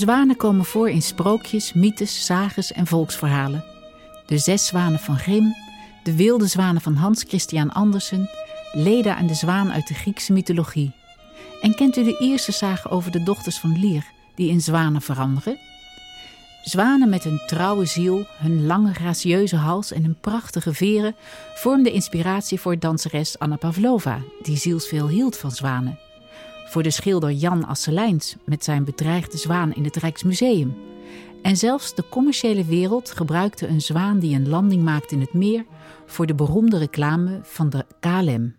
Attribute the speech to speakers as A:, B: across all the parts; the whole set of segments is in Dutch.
A: Zwanen komen voor in sprookjes, mythes, sages en volksverhalen. De zes zwanen van Grimm, de wilde zwanen van Hans Christian Andersen, Leda en de zwaan uit de Griekse mythologie. En kent u de eerste sage over de dochters van Lier, die in zwanen veranderen? Zwanen met hun trouwe ziel, hun lange gracieuze hals en hun prachtige veren vormden inspiratie voor danseres Anna Pavlova, die zielsveel hield van zwanen. Voor de schilder Jan Asselijns met zijn bedreigde zwaan in het Rijksmuseum. En zelfs de commerciële wereld gebruikte een zwaan die een landing maakte in het meer voor de beroemde reclame van de KLM.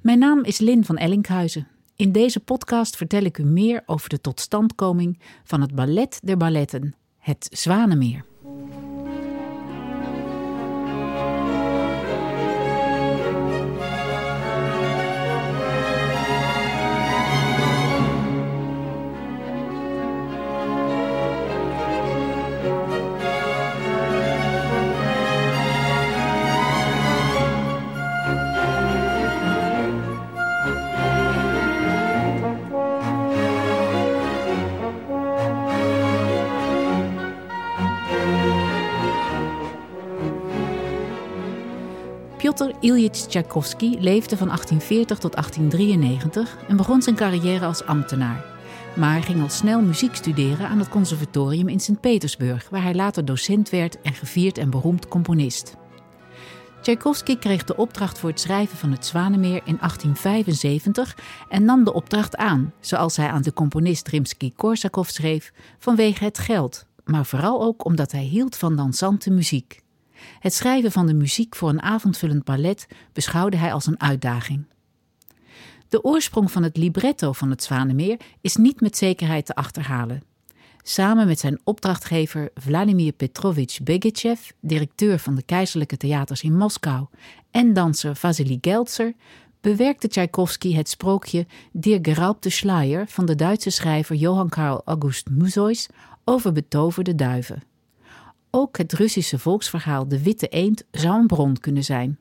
A: Mijn naam is Lin van Ellinkhuizen. In deze podcast vertel ik u meer over de totstandkoming van het ballet der balletten, het Zwanenmeer. Piotr Ilyich Tchaikovsky leefde van 1840 tot 1893 en begon zijn carrière als ambtenaar. Maar ging al snel muziek studeren aan het conservatorium in Sint-Petersburg, waar hij later docent werd en gevierd en beroemd componist. Tchaikovsky kreeg de opdracht voor het schrijven van het Zwanemeer in 1875 en nam de opdracht aan, zoals hij aan de componist Rimsky-Korsakov schreef, vanwege het geld, maar vooral ook omdat hij hield van dansante muziek. Het schrijven van de muziek voor een avondvullend ballet beschouwde hij als een uitdaging. De oorsprong van het libretto van het Zwanemeer is niet met zekerheid te achterhalen. Samen met zijn opdrachtgever Vladimir Petrovich Begechev, directeur van de keizerlijke theaters in Moskou, en danser Vasily Geltzer, bewerkte Tchaikovsky het sprookje Der geraubte Schleier van de Duitse schrijver Johann Karl August Musois over betoverde duiven. Ook het Russische volksverhaal De Witte Eend zou een bron kunnen zijn.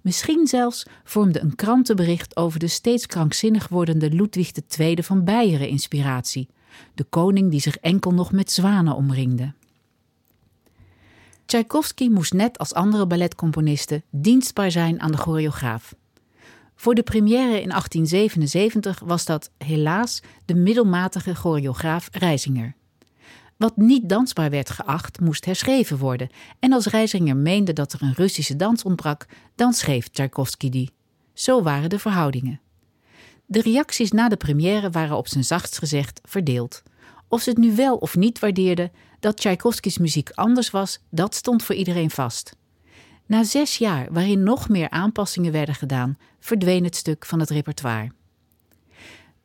A: Misschien zelfs vormde een krantenbericht over de steeds krankzinnig wordende Ludwig II van Beieren inspiratie, de koning die zich enkel nog met zwanen omringde. Tchaikovsky moest net als andere balletcomponisten dienstbaar zijn aan de choreograaf. Voor de première in 1877 was dat helaas de middelmatige choreograaf Reisinger. Wat niet dansbaar werd geacht, moest herschreven worden. En als Reisinger meende dat er een Russische dans ontbrak, dan schreef Tchaikovsky die. Zo waren de verhoudingen. De reacties na de première waren op zijn zachtst gezegd verdeeld. Of ze het nu wel of niet waardeerden, dat Tchaikovskys muziek anders was, dat stond voor iedereen vast. Na zes jaar, waarin nog meer aanpassingen werden gedaan, verdween het stuk van het repertoire.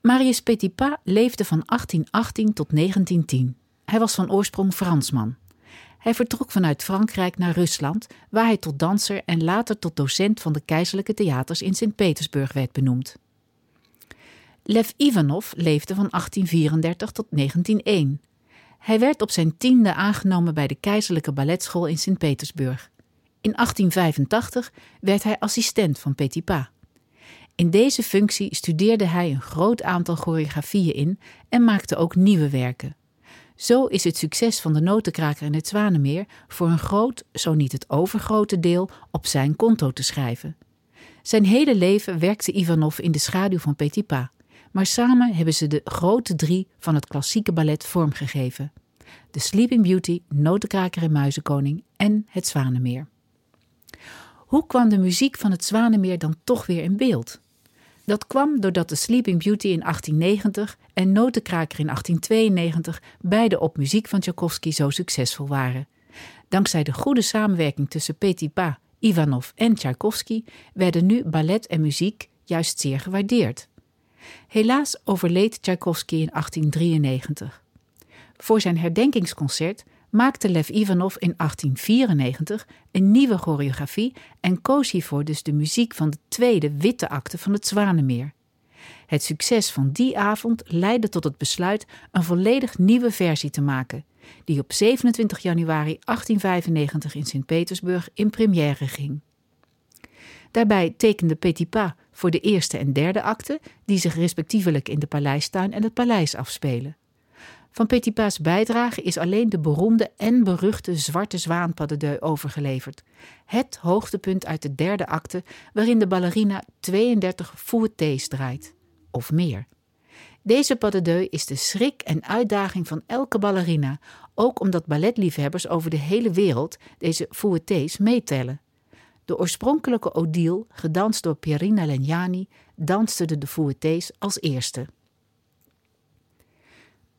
A: Marius Petipa leefde van 1818 tot 1910. Hij was van oorsprong Fransman. Hij vertrok vanuit Frankrijk naar Rusland, waar hij tot danser en later tot docent van de keizerlijke theaters in Sint-Petersburg werd benoemd. Lev Ivanov leefde van 1834 tot 1901. Hij werd op zijn tiende aangenomen bij de keizerlijke balletschool in Sint-Petersburg. In 1885 werd hij assistent van Petipa. In deze functie studeerde hij een groot aantal choreografieën in en maakte ook nieuwe werken. Zo is het succes van de notenkraker in het Zwanemeer voor een groot, zo niet het overgrote deel, op zijn konto te schrijven. Zijn hele leven werkte Ivanov in de schaduw van Petipa, maar samen hebben ze de grote drie van het klassieke ballet vormgegeven: de Sleeping Beauty, Notenkraker en Muizenkoning en het Zwanemeer. Hoe kwam de muziek van het Zwanemeer dan toch weer in beeld? Dat kwam doordat de Sleeping Beauty in 1890 en Notenkraker in 1892 beide op muziek van Tchaikovsky zo succesvol waren. Dankzij de goede samenwerking tussen Petipa, Ivanov en Tchaikovsky werden nu ballet en muziek juist zeer gewaardeerd. Helaas overleed Tchaikovsky in 1893. Voor zijn herdenkingsconcert maakte Lev Ivanov in 1894 een nieuwe choreografie en koos hiervoor dus de muziek van de tweede witte acte van het Zwanemeer. Het succes van die avond leidde tot het besluit een volledig nieuwe versie te maken, die op 27 januari 1895 in Sint-Petersburg in première ging. Daarbij tekende Petipa voor de eerste en derde acte, die zich respectievelijk in de paleistuin en het paleis afspelen. Van Petitpas bijdrage is alleen de beroemde en beruchte Zwarte Zwaan overgeleverd. Het hoogtepunt uit de derde acte, waarin de ballerina 32 fouettés draait. Of meer. Deze pas is de schrik en uitdaging van elke ballerina, ook omdat balletliefhebbers over de hele wereld deze fouettés meetellen. De oorspronkelijke Odile, gedanst door Pierina Legnani, danste de fouettés als eerste.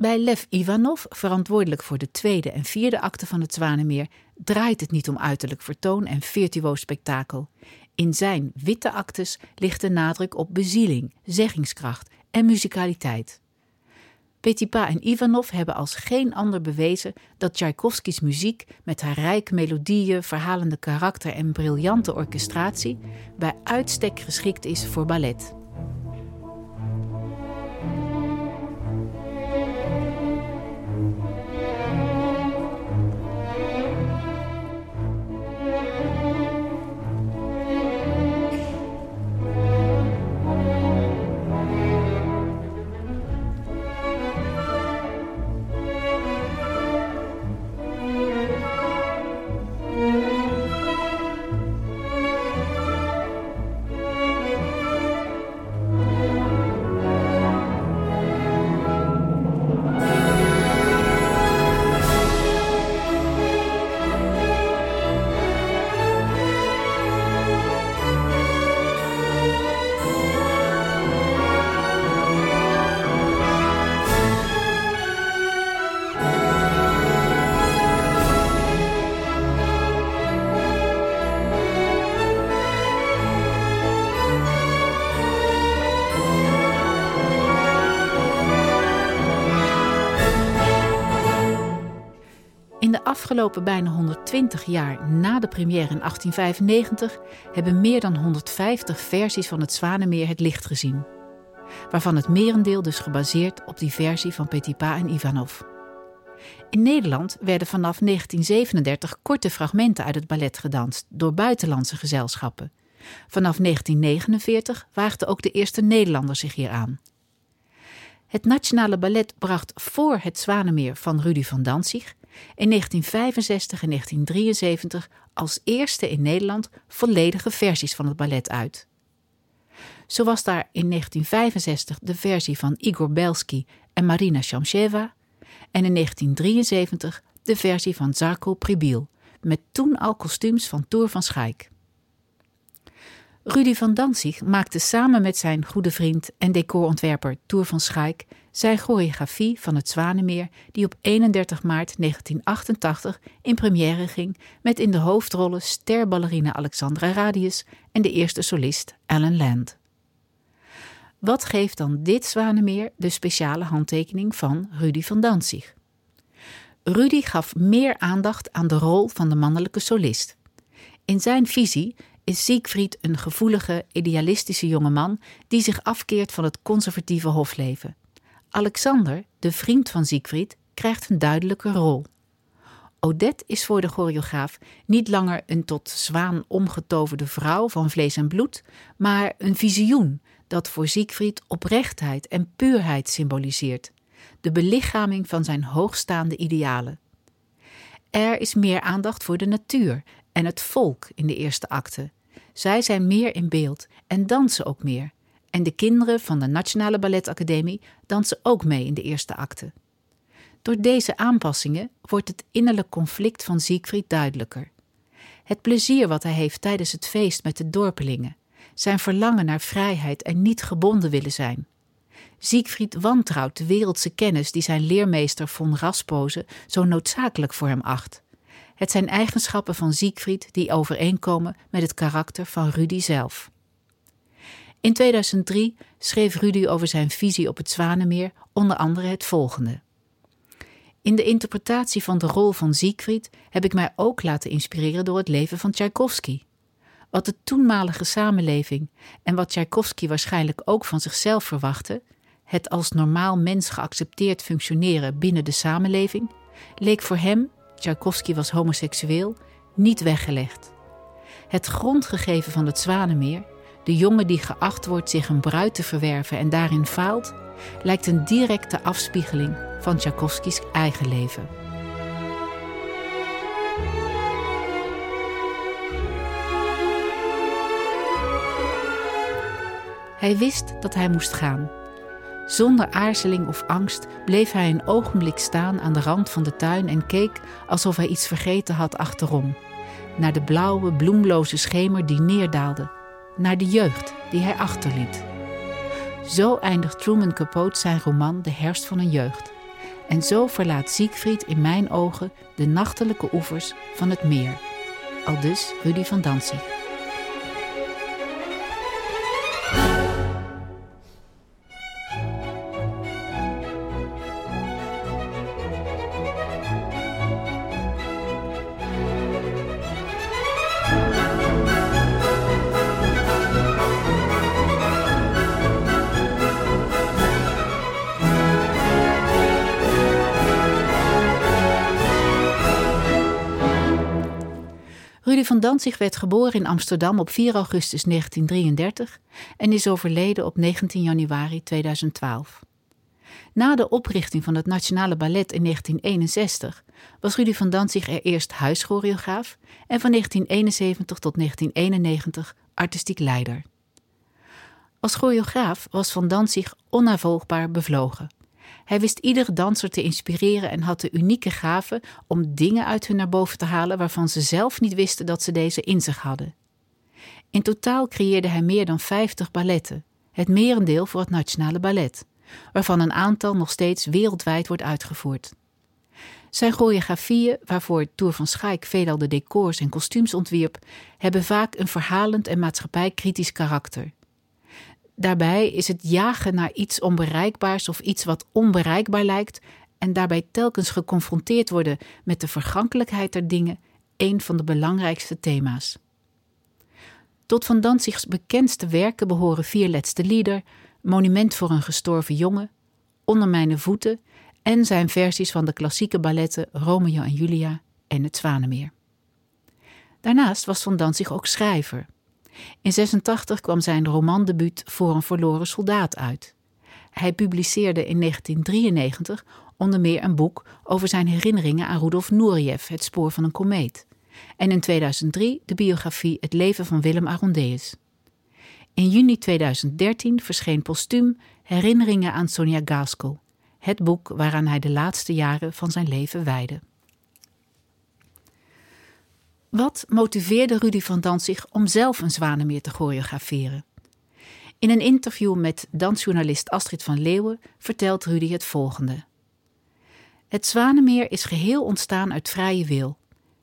A: Bij Lev Ivanov, verantwoordelijk voor de tweede en vierde acte van het Zwanemeer, draait het niet om uiterlijk vertoon en virtuoos spektakel. In zijn witte actes ligt de nadruk op bezieling, zeggingskracht en muzikaliteit. Petipa en Ivanov hebben als geen ander bewezen dat Tchaikovskis muziek met haar rijke melodieën, verhalende karakter en briljante orchestratie bij uitstek geschikt is voor ballet. Afgelopen bijna 120 jaar na de première in 1895 hebben meer dan 150 versies van het Zwanemeer het licht gezien. Waarvan het merendeel dus gebaseerd op die versie van Petipa en Ivanov. In Nederland werden vanaf 1937 korte fragmenten uit het ballet gedanst door buitenlandse gezelschappen. Vanaf 1949 waagden ook de eerste Nederlanders zich hier aan. Het Nationale Ballet bracht voor het Zwanemeer van Rudy van Danzig in 1965 en 1973 als eerste in Nederland volledige versies van het ballet uit. Zo was daar in 1965 de versie van Igor Belsky en Marina Shamsheva en in 1973 de versie van Zarko Pribil, met toen al kostuums van Tour van Schaik. Rudy van Danzig maakte samen met zijn goede vriend en decorontwerper Tour van Schaik zijn choreografie van het Zwanemeer, die op 31 maart 1988 in première ging met in de hoofdrollen sterballerina Alexandra Radius en de eerste solist Alan Land. Wat geeft dan dit Zwanemeer de speciale handtekening van Rudy van Danzig? Rudy gaf meer aandacht aan de rol van de mannelijke solist. In zijn visie is Siegfried een gevoelige, idealistische jongeman die zich afkeert van het conservatieve hofleven. Alexander, de vriend van Siegfried, krijgt een duidelijke rol. Odette is voor de choreograaf niet langer een tot zwaan omgetoverde vrouw van vlees en bloed, maar een visioen dat voor Siegfried oprechtheid en puurheid symboliseert, de belichaming van zijn hoogstaande idealen. Er is meer aandacht voor de natuur en het volk in de eerste acte. Zij zijn meer in beeld en dansen ook meer. En de kinderen van de Nationale Balletacademie dansen ook mee in de eerste acte. Door deze aanpassingen wordt het innerlijk conflict van Siegfried duidelijker. Het plezier wat hij heeft tijdens het feest met de dorpelingen, zijn verlangen naar vrijheid en niet gebonden willen zijn. Siegfried wantrouwt de wereldse kennis die zijn leermeester von Raspoze zo noodzakelijk voor hem acht. Het zijn eigenschappen van Siegfried die overeenkomen met het karakter van Rudy zelf. In 2003 schreef Rudy over zijn visie op het Zwanemeer onder andere het volgende. In de interpretatie van de rol van Siegfried heb ik mij ook laten inspireren door het leven van Tchaikovsky. Wat de toenmalige samenleving en wat Tchaikovsky waarschijnlijk ook van zichzelf verwachtte, het als normaal mens geaccepteerd functioneren binnen de samenleving, leek voor hem Tchaikovsky was homoseksueel, niet weggelegd. Het grondgegeven van het Zwanemeer, de jongen die geacht wordt zich een bruid te verwerven en daarin faalt, lijkt een directe afspiegeling van Tchaikovskis eigen leven. Hij wist dat hij moest gaan. Zonder aarzeling of angst bleef hij een ogenblik staan aan de rand van de tuin en keek alsof hij iets vergeten had achterom. Naar de blauwe, bloemloze schemer die neerdaalde. Naar de jeugd die hij achterliet. Zo eindigt Truman Capote zijn roman De herfst van een jeugd. En zo verlaat Siegfried in mijn ogen de nachtelijke oevers van het meer. Aldus Rudy van Danzig. Rudy van Danzig werd geboren in Amsterdam op 4 augustus 1933 en is overleden op 19 januari 2012. Na de oprichting van het Nationale Ballet in 1961 was Rudy van Danzig er eerst huischoreograaf en van 1971 tot 1991 artistiek leider. Als choreograaf was Van Danzig onnavolgbaar bevlogen. Hij wist iedere danser te inspireren en had de unieke gave om dingen uit hun naar boven te halen waarvan ze zelf niet wisten dat ze deze in zich hadden. In totaal creëerde hij meer dan 50 balletten, het merendeel voor het Nationale Ballet, waarvan een aantal nog steeds wereldwijd wordt uitgevoerd. Zijn choreografieën, waarvoor Tour van Schaik veelal de decors en kostuums ontwierp, hebben vaak een verhalend en maatschappijkritisch karakter. Daarbij is het jagen naar iets onbereikbaars of iets wat onbereikbaar lijkt en daarbij telkens geconfronteerd worden met de vergankelijkheid der dingen een van de belangrijkste thema's. Tot Van Danzigs bekendste werken behoren Vier Letste Lieder, Monument voor een gestorven jongen, Onder mijn voeten en zijn versies van de klassieke balletten Romeo en Julia en Het Zwanemeer. Daarnaast was Van Danzig ook schrijver. In 86 kwam zijn romandebuut Voor een verloren soldaat uit. Hij publiceerde in 1993 onder meer een boek over zijn herinneringen aan Rudolf Nureyev, Het spoor van een komeet. En in 2003 de biografie Het leven van Willem Arondeus. In juni 2013 verscheen postuum Herinneringen aan Sonia Gaskell, het boek waaraan hij de laatste jaren van zijn leven wijde. Wat motiveerde Rudy van Danzig om zelf een zwanemeer te choreograferen? In een interview met dansjournalist Astrid van Leeuwen vertelt Rudy het volgende. Het Zwanemeer is geheel ontstaan uit vrije wil.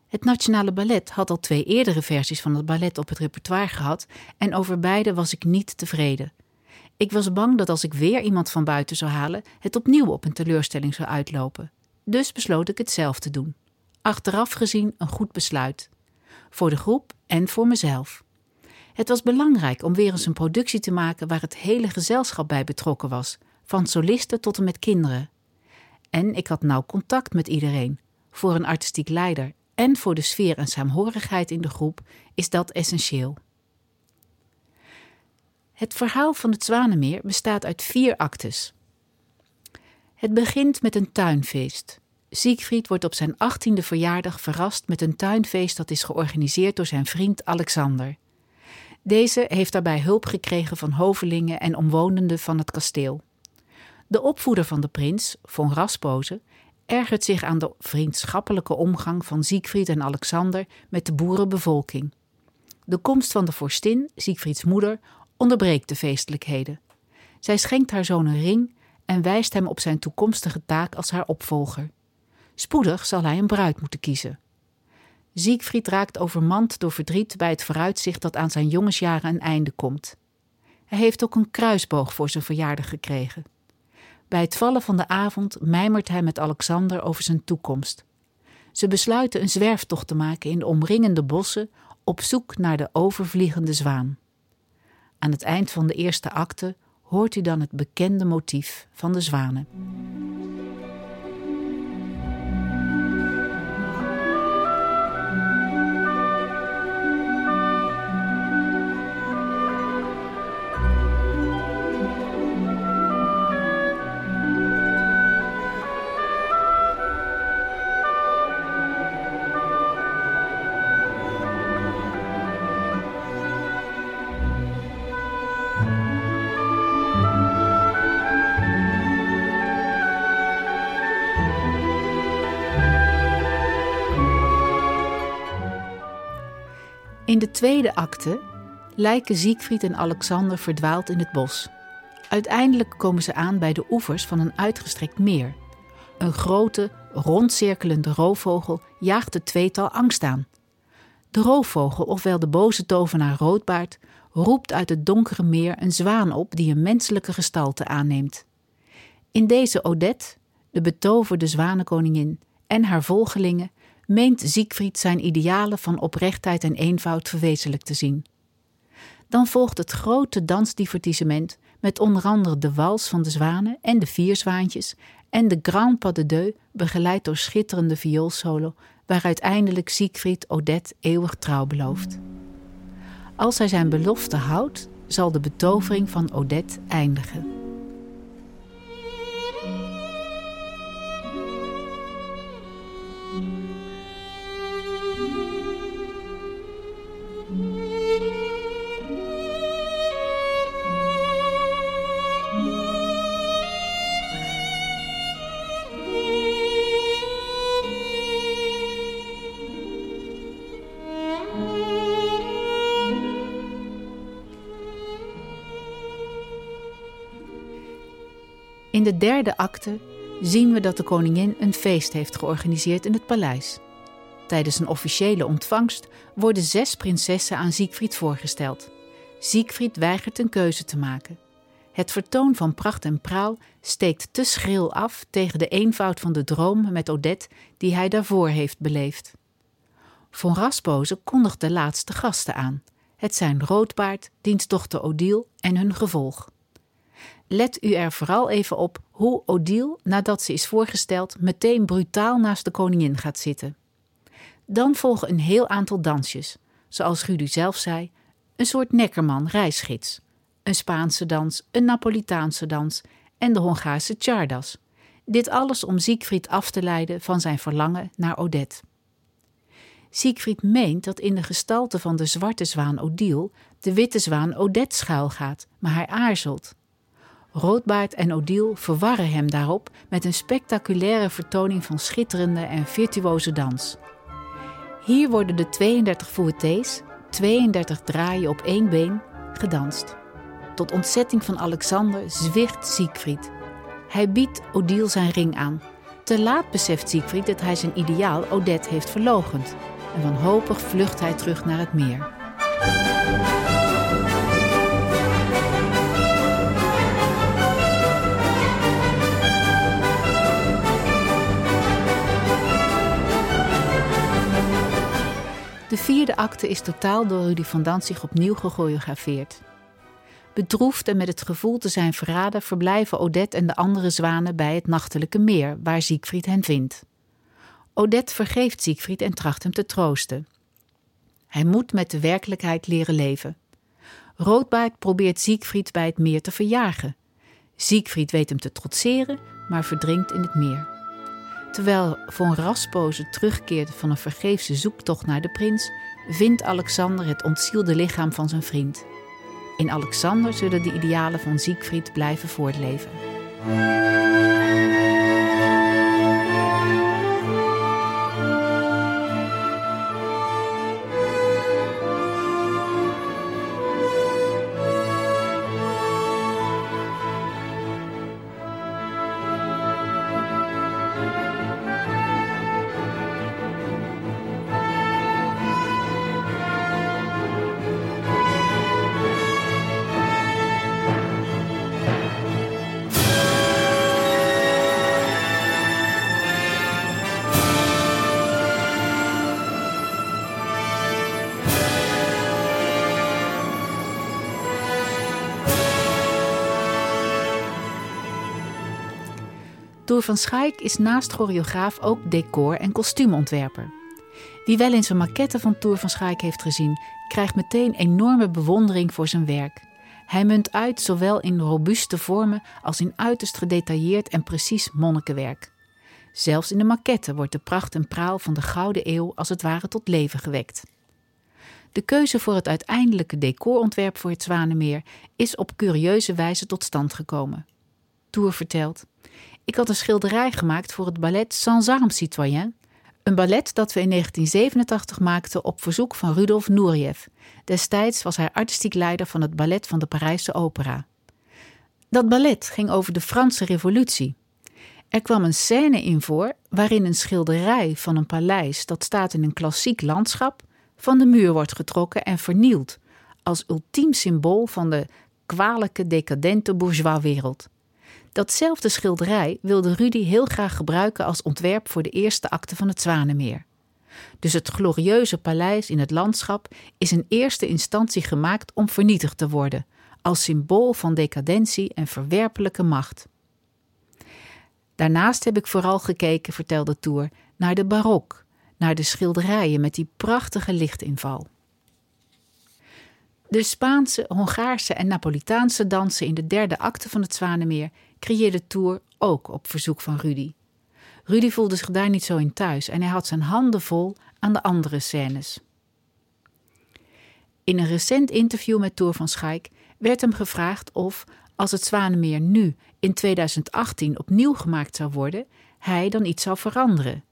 A: Het Nationale Ballet had al twee eerdere versies van het ballet op het repertoire gehad en over beide was ik niet tevreden. Ik was bang dat als ik weer iemand van buiten zou halen, het opnieuw op een teleurstelling zou uitlopen. Dus besloot ik het zelf te doen. Achteraf gezien een goed besluit voor de groep en voor mezelf. Het was belangrijk om weer eens een productie te maken waar het hele gezelschap bij betrokken was, van solisten tot en met kinderen. En ik had nauw contact met iedereen. Voor een artistiek leider en voor de sfeer en saamhorigheid in de groep is dat essentieel. Het verhaal van het Zwanemeer bestaat uit vier actes. Het begint met een tuinfeest. Siegfried wordt op zijn achttiende verjaardag verrast met een tuinfeest dat is georganiseerd door zijn vriend Alexander. Deze heeft daarbij hulp gekregen van hovelingen en omwonenden van het kasteel. De opvoeder van de prins, von Raspoze, ergert zich aan de vriendschappelijke omgang van Siegfried en Alexander met de boerenbevolking. De komst van de vorstin, Siegfrieds moeder, onderbreekt de feestelijkheden. Zij schenkt haar zoon een ring en wijst hem op zijn toekomstige taak als haar opvolger. Spoedig zal hij een bruid moeten kiezen. Siegfried raakt overmand door verdriet bij het vooruitzicht dat aan zijn jongensjaren een einde komt. Hij heeft ook een kruisboog voor zijn verjaardag gekregen. Bij het vallen van de avond mijmert hij met Alexander over zijn toekomst. Ze besluiten een zwerftocht te maken in de omringende bossen op zoek naar de overvliegende zwaan. Aan het eind van de eerste acte hoort u dan het bekende motief van de zwanen. Tweede acte lijken Siegfried en Alexander verdwaald in het bos. Uiteindelijk komen ze aan bij de oevers van een uitgestrekt meer. Een grote, rondcirkelende roofvogel jaagt het tweetal angst aan. De roofvogel, ofwel de boze tovenaar Roodbaard, roept uit het donkere meer een zwaan op die een menselijke gestalte aanneemt. In deze Odette, de betoverde zwanenkoningin, en haar volgelingen meent Siegfried zijn idealen van oprechtheid en eenvoud verwezenlijk te zien. Dan volgt het grote dansdivertissement met onder andere de wals van de zwanen en de vier zwaantjes en de Grand Pas de Deux, begeleid door schitterende vioolsolo, waar uiteindelijk Siegfried Odette eeuwig trouw belooft. Als hij zijn belofte houdt, zal de betovering van Odette eindigen. De derde acte zien we dat de koningin een feest heeft georganiseerd in het paleis. Tijdens een officiële ontvangst worden zes prinsessen aan Siegfried voorgesteld. Siegfried weigert een keuze te maken. Het vertoon van pracht en praal steekt te schril af tegen de eenvoud van de droom met Odette die hij daarvoor heeft beleefd. Von Raspoze kondigt de laatste gasten aan. Het zijn Roodbaard, diens dochter Odile en hun gevolg. Let u er vooral even op hoe Odile, nadat ze is voorgesteld, meteen brutaal naast de koningin gaat zitten. Dan volgen een heel aantal dansjes, zoals Rudy zelf zei, een soort nekkerman reisgids, een Spaanse dans, een Napolitaanse dans en de Hongaarse chardas. Dit alles om Siegfried af te leiden van zijn verlangen naar Odette. Siegfried meent dat in de gestalte van de zwarte zwaan Odile de witte zwaan Odette schuilgaat, maar hij aarzelt. Roodbaard en Odile verwarren hem daarop met een spectaculaire vertoning van schitterende en virtuoze dans. Hier worden de 32 fouettés, 32 draaien op één been, gedanst. Tot ontzetting van Alexander zwicht Siegfried. Hij biedt Odile zijn ring aan. Te laat beseft Siegfried dat hij zijn ideaal Odette heeft verlogend. En wanhopig vlucht hij terug naar het meer. De vierde acte is totaal door Rudy van Danzig opnieuw gechoreografeerd. Bedroefd en met het gevoel te zijn verraden verblijven Odette en de andere zwanen bij het nachtelijke meer, waar Siegfried hen vindt. Odette vergeeft Siegfried en tracht hem te troosten. Hij moet met de werkelijkheid leren leven. Roodbaard probeert Siegfried bij het meer te verjagen. Siegfried weet hem te trotseren, maar verdrinkt in het meer. Terwijl Von Raspoze terugkeert van een vergeefse zoektocht naar de prins, vindt Alexander het ontzielde lichaam van zijn vriend. In Alexander zullen de idealen van Siegfried blijven voortleven. Toer van Schaik is naast choreograaf ook decor- en kostuumontwerper. Wie wel eens een maquette van Toer van Schaik heeft gezien, krijgt meteen enorme bewondering voor zijn werk. Hij munt uit zowel in robuuste vormen als in uiterst gedetailleerd en precies monnikenwerk. Zelfs in de maquette wordt de pracht en praal van de Gouden Eeuw als het ware tot leven gewekt. De keuze voor het uiteindelijke decorontwerp voor het Zwanemeer is op curieuze wijze tot stand gekomen. Tour vertelt: ik had een schilderij gemaakt voor het ballet Sans Armes Citoyen, Een ballet dat we in 1987 maakten op verzoek van Rudolf Nureyev. Destijds was hij artistiek leider van het ballet van de Parijse Opera. Dat ballet ging over de Franse Revolutie. Er kwam een scène in voor waarin een schilderij van een paleis dat staat in een klassiek landschap van de muur wordt getrokken en vernield als ultiem symbool van de kwalijke decadente bourgeoiswereld. Datzelfde schilderij wilde Rudy heel graag gebruiken als ontwerp voor de eerste acte van het Zwanemeer. Dus het glorieuze paleis in het landschap is in eerste instantie gemaakt om vernietigd te worden, als symbool van decadentie en verwerpelijke macht. Daarnaast heb ik vooral gekeken, vertelde Toer, naar de barok, naar de schilderijen met die prachtige lichtinval. De Spaanse, Hongaarse en Napolitaanse dansen in de derde acte van het Zwanemeer creëerde Tour ook op verzoek van Rudy. Rudy voelde zich daar niet zo in thuis en hij had zijn handen vol aan de andere scènes. In een recent interview met Tour van Schaik werd hem gevraagd of, als het Zwanemeer nu in 2018 opnieuw gemaakt zou worden, hij dan iets zou veranderen.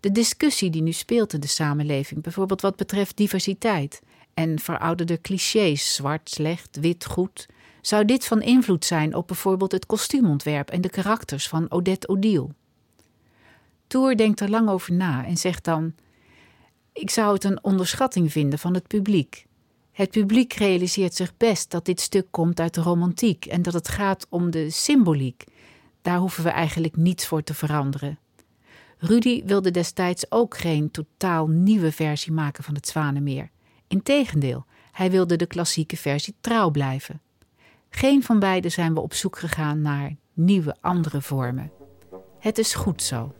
A: De discussie die nu speelt in de samenleving, bijvoorbeeld wat betreft diversiteit en verouderde clichés, zwart, slecht, wit, goed, zou dit van invloed zijn op bijvoorbeeld het kostuumontwerp en de karakters van Odette Odile. Toer denkt er lang over na en zegt dan: Ik zou het een onderschatting vinden van het publiek. Het publiek realiseert zich best dat dit stuk komt uit de romantiek en dat het gaat om de symboliek. Daar hoeven we eigenlijk niets voor te veranderen. Rudy wilde destijds ook geen totaal nieuwe versie maken van het Zwanemeer. Integendeel, hij wilde de klassieke versie trouw blijven. Geen van beiden zijn we op zoek gegaan naar nieuwe, andere vormen. Het is goed zo.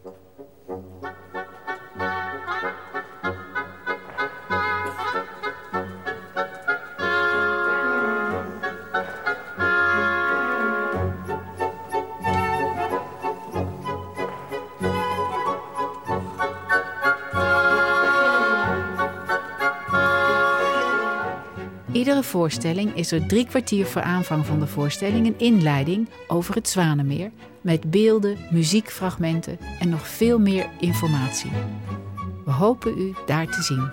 A: Iedere voorstelling is er drie kwartier voor aanvang van de voorstelling een inleiding over het Zwanemeer met beelden, muziekfragmenten en nog veel meer informatie. We hopen u daar te zien.